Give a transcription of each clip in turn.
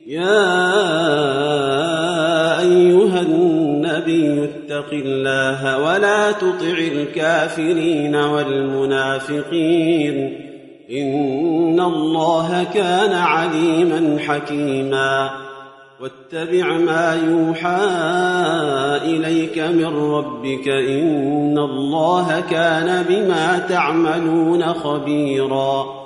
يا أيها النبي اتق الله ولا تطع الكافرين والمنافقين. إن الله كان عليما حكيما. واتبع ما يوحى إليك من ربك. إن الله كان بما تعملون خبيراً.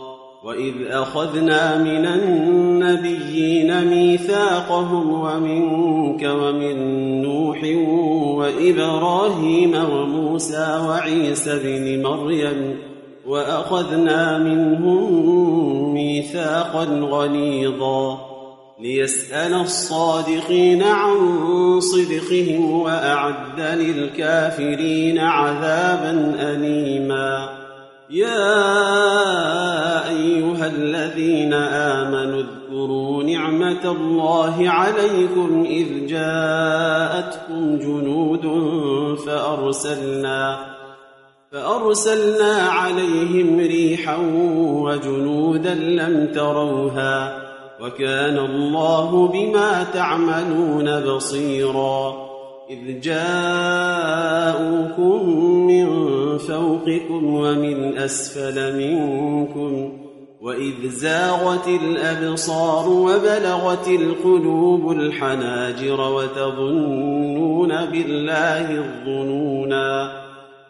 واذ اخذنا من النبيين ميثاقهم ومنك ومن نوح وابراهيم وموسى وعيسى بن مريم واخذنا منهم ميثاقا غليظا ليسال الصادقين عن صدقهم واعد للكافرين عذابا اليما يا أيها الذين آمنوا اذكروا نعمة الله عليكم إذ جاءتكم جنود فأرسلنا فأرسلنا عليهم ريحا وجنودا لم تروها وكان الله بما تعملون بصيرا إذ جاءوكم من فوقكم ومن أسفل منكم وإذ زاغت الأبصار وبلغت القلوب الحناجر وتظنون بالله الظنونا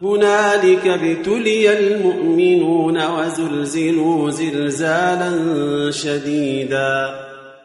هنالك ابتلي المؤمنون وزلزلوا زلزالا شديدا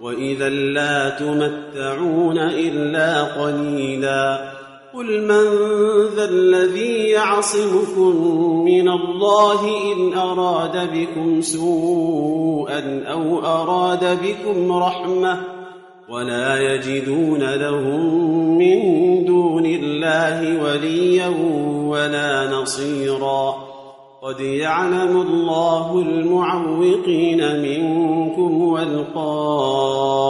وإذا لا تمتعون إلا قليلا قل من ذا الذي يعصمكم من الله إن أراد بكم سوءا أو أراد بكم رحمة ولا يجدون لهم من دون الله وليا ولا نصيرا قد يعلم الله المعوقين منكم والقائلين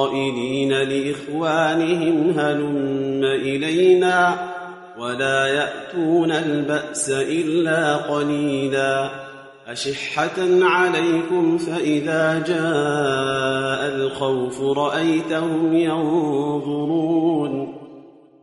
لإخوانهم هلم إلينا ولا يأتون البأس إلا قليلا أشحة عليكم فإذا جاء الخوف رأيتهم ينظرون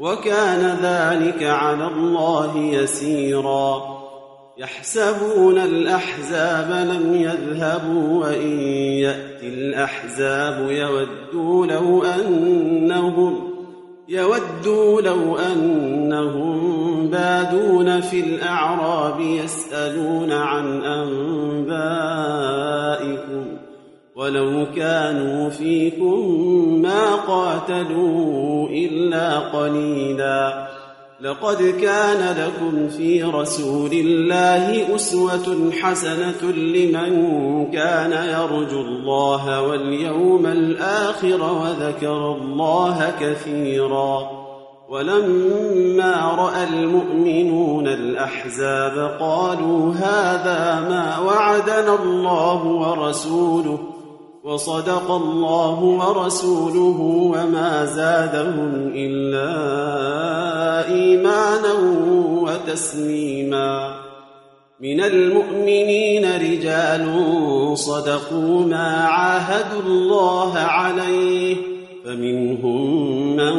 وكان ذلك على الله يسيرا. يحسبون الأحزاب لم يذهبوا وإن يأتي الأحزاب يودوا لو أنهم يودوا لو أنهم بادون في الأعراب يسألون عن أنبائكم ولو كانوا فيكم ما قاتلوا إلا قليلاً. لقد كان لكم في رسول الله أسوة حسنة لمن كان يرجو الله واليوم الآخر وذكر الله كثيرا. ولما رأى المؤمنون الأحزاب قالوا هذا ما وعدنا الله ورسوله. وصدق الله ورسوله وما زادهم إلا إيمانا وتسليما. من المؤمنين رجال صدقوا ما عاهدوا الله عليه فمنهم من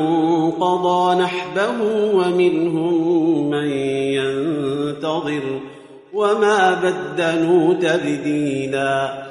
قضى نحبه ومنهم من ينتظر وما بدلوا تبديلاً.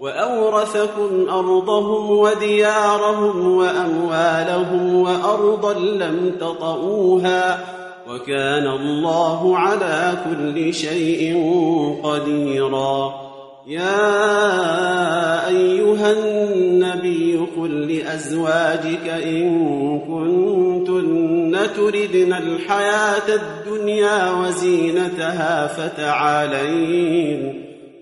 وأورثكم أرضهم وديارهم وأموالهم وأرضا لم تطئوها وكان الله على كل شيء قديرا. يا أيها النبي قل لأزواجك إن كنتن تردن الحياة الدنيا وزينتها فتعالين.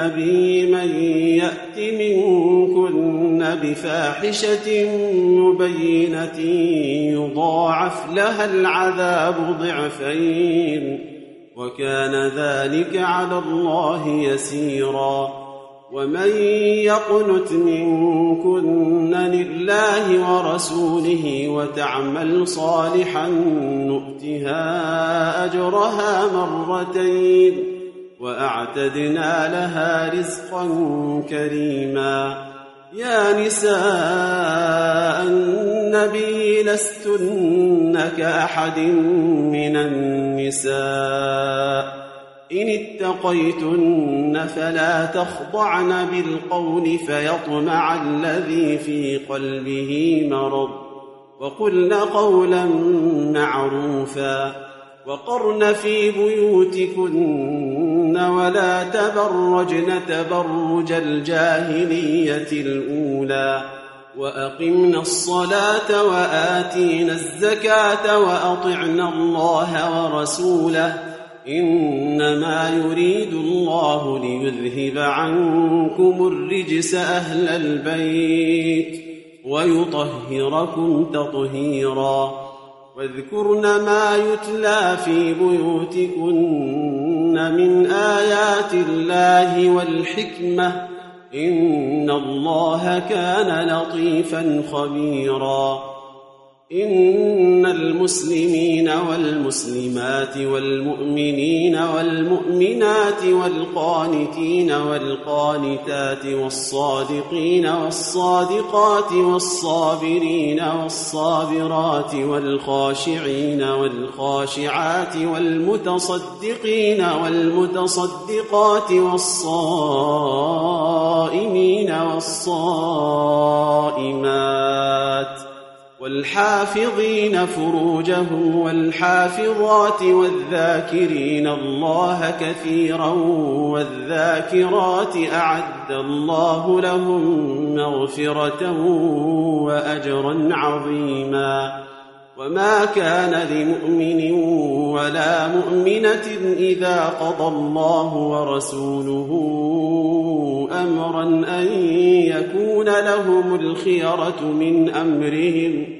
النبي من يأت منكن بفاحشة مبينة يضاعف لها العذاب ضعفين وكان ذلك على الله يسيرا ومن يقنت منكن لله ورسوله وتعمل صالحا نؤتها أجرها مرتين وأعتدنا لها رزقا كريما. يا نساء النبي لستن كأحد من النساء. إن اتقيتن فلا تخضعن بالقول فيطمع الذي في قلبه مرض. وقلن قولا معروفا. وقرن في بيوتكن ولا تبرجن تبرج الجاهلية الأولى. وأقمنا الصلاة وآتينا الزكاة وأطعنا الله ورسوله. إنما يريد الله ليذهب عنكم الرجس أهل البيت ويطهركم تطهيرا. واذكرن ما يتلى في بيوتكن من آيات الله والحكمة إن الله كان لطيفا خبيرا إن المسلمين والمسلمات والمؤمنين والمؤمنات والقانتين والقانتات والصادقين والصادقات والصابرين والصابرات والخاشعين والخاشعات والمتصدقين والمتصدقات والصائمين والصائمات والحافظين فروجهم والحافظات والذاكرين الله كثيرا والذاكرات أعد الله لهم مغفرة وأجرا عظيما وما كان لمؤمن ولا مؤمنة إذا قضى الله ورسوله أمرا أن يكون لهم الخيرة من أمرهم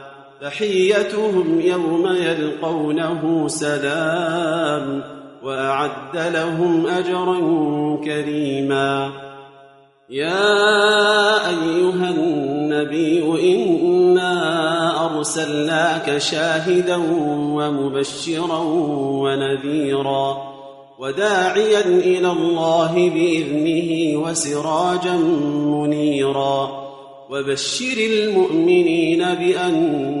تحيتهم يوم يلقونه سلام وأعد لهم أجرا كريما. يا أيها النبي إنا أرسلناك شاهدا ومبشرا ونذيرا وداعيا إلى الله بإذنه وسراجا منيرا. وبشر المؤمنين بأن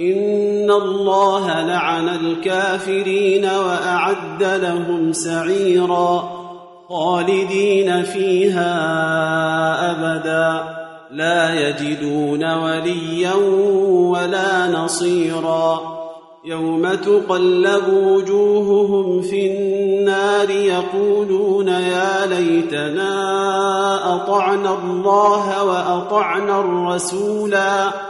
ان الله لعن الكافرين واعد لهم سعيرا خالدين فيها ابدا لا يجدون وليا ولا نصيرا يوم تقلب وجوههم في النار يقولون يا ليتنا اطعنا الله واطعنا الرسولا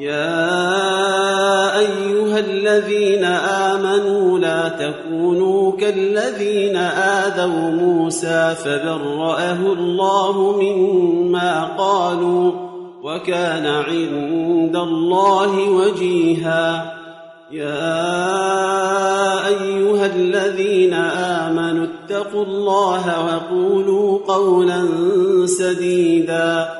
يا أيها الذين آمنوا لا تكونوا كالذين آذوا موسى فبرأه الله مما قالوا وكان عند الله وجيها. يا أيها الذين آمنوا اتقوا الله وقولوا قولا سديدا.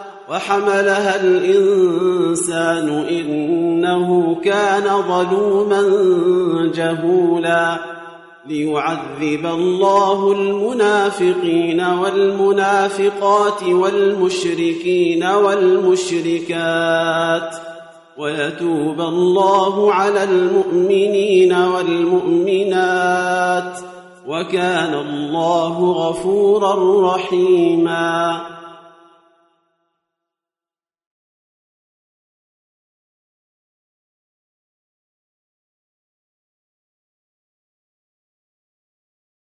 وحملها الإنسان إنه كان ظلوما جهولا ليعذب الله المنافقين والمنافقات والمشركين والمشركات ويتوب الله على المؤمنين والمؤمنات وكان الله غفورا رحيما